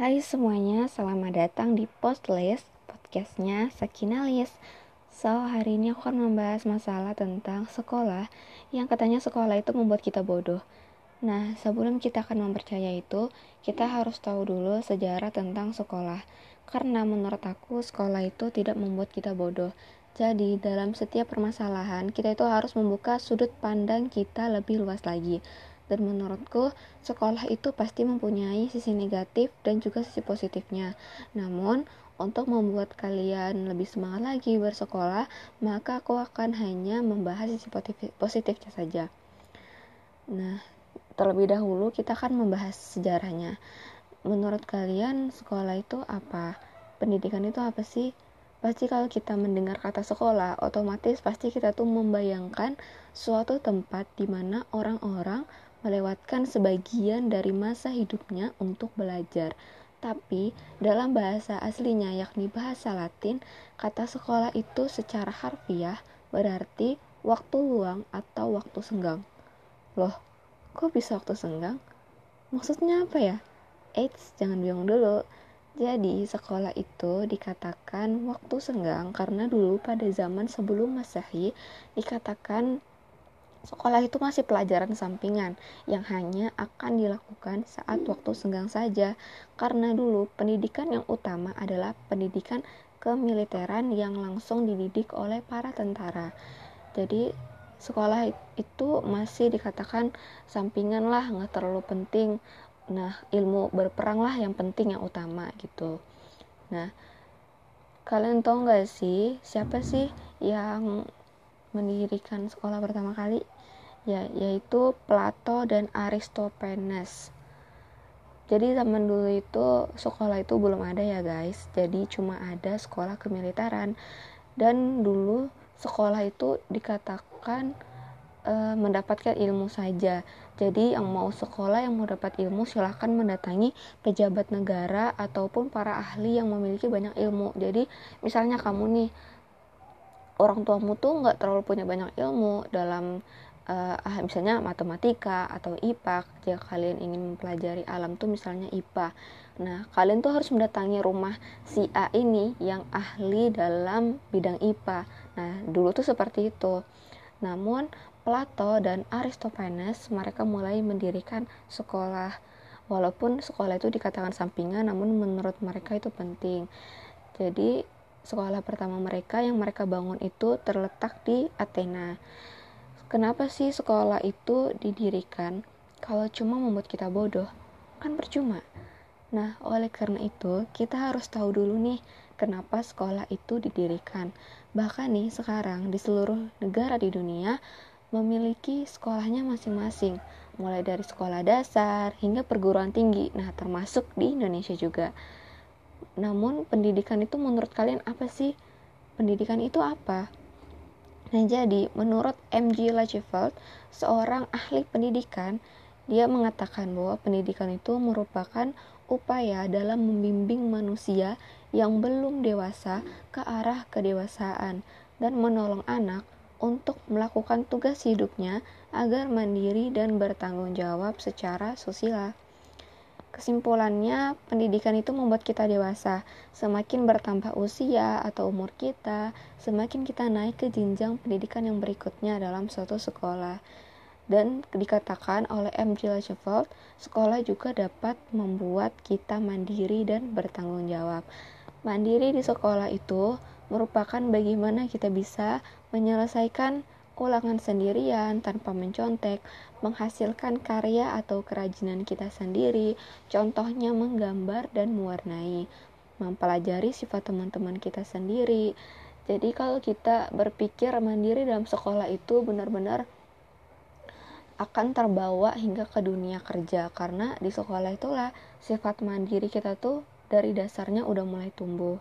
Hai semuanya, selamat datang di Postlist, podcastnya Sakinalis. So, hari ini aku akan membahas masalah tentang sekolah yang katanya sekolah itu membuat kita bodoh. Nah, sebelum kita akan mempercaya itu, kita harus tahu dulu sejarah tentang sekolah. Karena menurut aku, sekolah itu tidak membuat kita bodoh. Jadi, dalam setiap permasalahan, kita itu harus membuka sudut pandang kita lebih luas lagi dan menurutku sekolah itu pasti mempunyai sisi negatif dan juga sisi positifnya. Namun, untuk membuat kalian lebih semangat lagi bersekolah, maka aku akan hanya membahas sisi positifnya saja. Nah, terlebih dahulu kita akan membahas sejarahnya. Menurut kalian, sekolah itu apa? Pendidikan itu apa sih? Pasti kalau kita mendengar kata sekolah, otomatis pasti kita tuh membayangkan suatu tempat di mana orang-orang melewatkan sebagian dari masa hidupnya untuk belajar. Tapi dalam bahasa aslinya yakni bahasa Latin, kata sekolah itu secara harfiah berarti waktu luang atau waktu senggang. Loh, kok bisa waktu senggang? Maksudnya apa ya? Eits, jangan bingung dulu. Jadi, sekolah itu dikatakan waktu senggang karena dulu pada zaman sebelum Masehi dikatakan Sekolah itu masih pelajaran sampingan yang hanya akan dilakukan saat waktu senggang saja, karena dulu pendidikan yang utama adalah pendidikan kemiliteran yang langsung dididik oleh para tentara. Jadi sekolah itu masih dikatakan sampingan lah, nggak terlalu penting. Nah, ilmu berperang lah yang penting yang utama gitu. Nah, kalian tahu nggak sih siapa sih yang mendirikan sekolah pertama kali ya yaitu Plato dan Aristophanes jadi zaman dulu itu sekolah itu belum ada ya guys. Jadi cuma ada sekolah kemiliteran. Dan dulu sekolah itu dikatakan e, mendapatkan ilmu saja. Jadi yang mau sekolah yang mau dapat ilmu silahkan mendatangi pejabat negara ataupun para ahli yang memiliki banyak ilmu. Jadi misalnya kamu nih orang tuamu tuh nggak terlalu punya banyak ilmu dalam uh, misalnya matematika atau IPA jika kalian ingin mempelajari alam tuh misalnya IPA nah kalian tuh harus mendatangi rumah si A ini yang ahli dalam bidang IPA nah dulu tuh seperti itu. Namun Plato dan Aristophanes mereka mulai mendirikan sekolah. Walaupun sekolah itu dikatakan sampingan namun menurut mereka itu penting. Jadi sekolah pertama mereka yang mereka bangun itu terletak di Athena. Kenapa sih sekolah itu didirikan kalau cuma membuat kita bodoh? Kan percuma. Nah, oleh karena itu, kita harus tahu dulu nih kenapa sekolah itu didirikan. Bahkan nih sekarang di seluruh negara di dunia memiliki sekolahnya masing-masing, mulai dari sekolah dasar hingga perguruan tinggi. Nah, termasuk di Indonesia juga. Namun, pendidikan itu menurut kalian apa sih? Pendidikan itu apa? Nah, jadi menurut M.G. Lacheveld, seorang ahli pendidikan, dia mengatakan bahwa pendidikan itu merupakan upaya dalam membimbing manusia yang belum dewasa ke arah kedewasaan dan menolong anak untuk melakukan tugas hidupnya agar mandiri dan bertanggung jawab secara sosial. Kesimpulannya, pendidikan itu membuat kita dewasa. Semakin bertambah usia atau umur kita, semakin kita naik ke jenjang pendidikan yang berikutnya dalam suatu sekolah. Dan dikatakan oleh M. G. Lacheveld, sekolah juga dapat membuat kita mandiri dan bertanggung jawab. Mandiri di sekolah itu merupakan bagaimana kita bisa menyelesaikan ulangan sendirian tanpa mencontek, menghasilkan karya atau kerajinan kita sendiri, contohnya menggambar dan mewarnai, mempelajari sifat teman-teman kita sendiri. Jadi kalau kita berpikir mandiri dalam sekolah itu benar-benar akan terbawa hingga ke dunia kerja karena di sekolah itulah sifat mandiri kita tuh dari dasarnya udah mulai tumbuh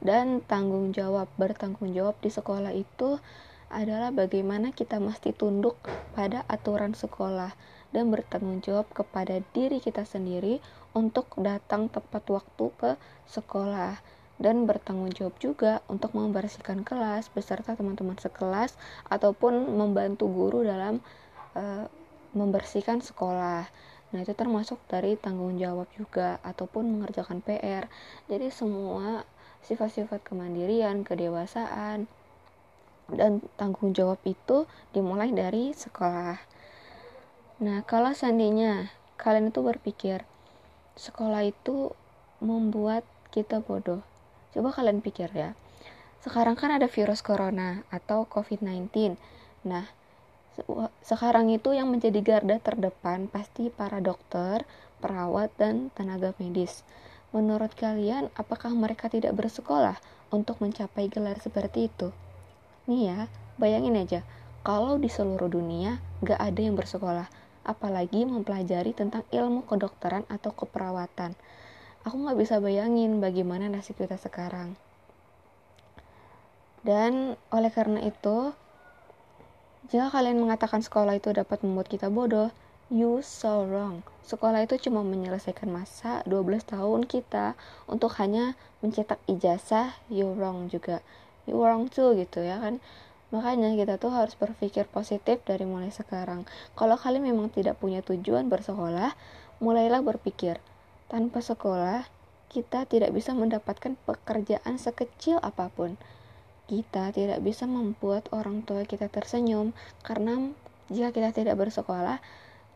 dan tanggung jawab bertanggung jawab di sekolah itu adalah bagaimana kita mesti tunduk pada aturan sekolah dan bertanggung jawab kepada diri kita sendiri untuk datang tepat waktu ke sekolah dan bertanggung jawab juga untuk membersihkan kelas beserta teman-teman sekelas ataupun membantu guru dalam uh, membersihkan sekolah. Nah, itu termasuk dari tanggung jawab juga ataupun mengerjakan PR. Jadi semua sifat-sifat kemandirian, kedewasaan, dan tanggung jawab itu dimulai dari sekolah. Nah, kalau seandainya kalian itu berpikir sekolah itu membuat kita bodoh. Coba kalian pikir ya. Sekarang kan ada virus corona atau COVID-19. Nah, sekarang itu yang menjadi garda terdepan pasti para dokter, perawat, dan tenaga medis. Menurut kalian, apakah mereka tidak bersekolah untuk mencapai gelar seperti itu? Nih ya, bayangin aja, kalau di seluruh dunia gak ada yang bersekolah, apalagi mempelajari tentang ilmu kedokteran atau keperawatan. Aku gak bisa bayangin bagaimana nasib kita sekarang. Dan oleh karena itu, jika kalian mengatakan sekolah itu dapat membuat kita bodoh, you so wrong. Sekolah itu cuma menyelesaikan masa 12 tahun kita untuk hanya mencetak ijazah, you wrong juga. You wrong too gitu ya kan. Makanya kita tuh harus berpikir positif dari mulai sekarang. Kalau kalian memang tidak punya tujuan bersekolah, mulailah berpikir. Tanpa sekolah, kita tidak bisa mendapatkan pekerjaan sekecil apa pun kita tidak bisa membuat orang tua kita tersenyum karena jika kita tidak bersekolah,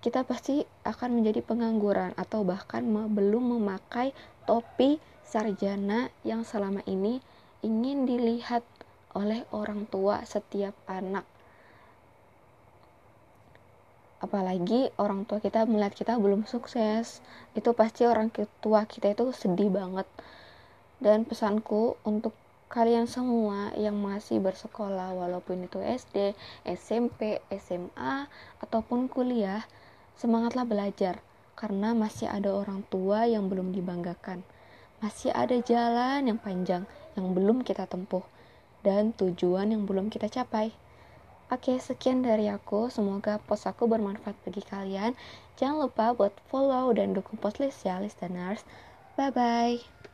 kita pasti akan menjadi pengangguran atau bahkan belum memakai topi sarjana yang selama ini ingin dilihat oleh orang tua setiap anak. Apalagi orang tua kita melihat kita belum sukses, itu pasti orang tua kita itu sedih banget. Dan pesanku untuk kalian semua yang masih bersekolah walaupun itu SD, SMP, SMA ataupun kuliah, semangatlah belajar karena masih ada orang tua yang belum dibanggakan. Masih ada jalan yang panjang yang belum kita tempuh dan tujuan yang belum kita capai. Oke, sekian dari aku. Semoga post aku bermanfaat bagi kalian. Jangan lupa buat follow dan dukung podcast ya, listeners. Bye-bye.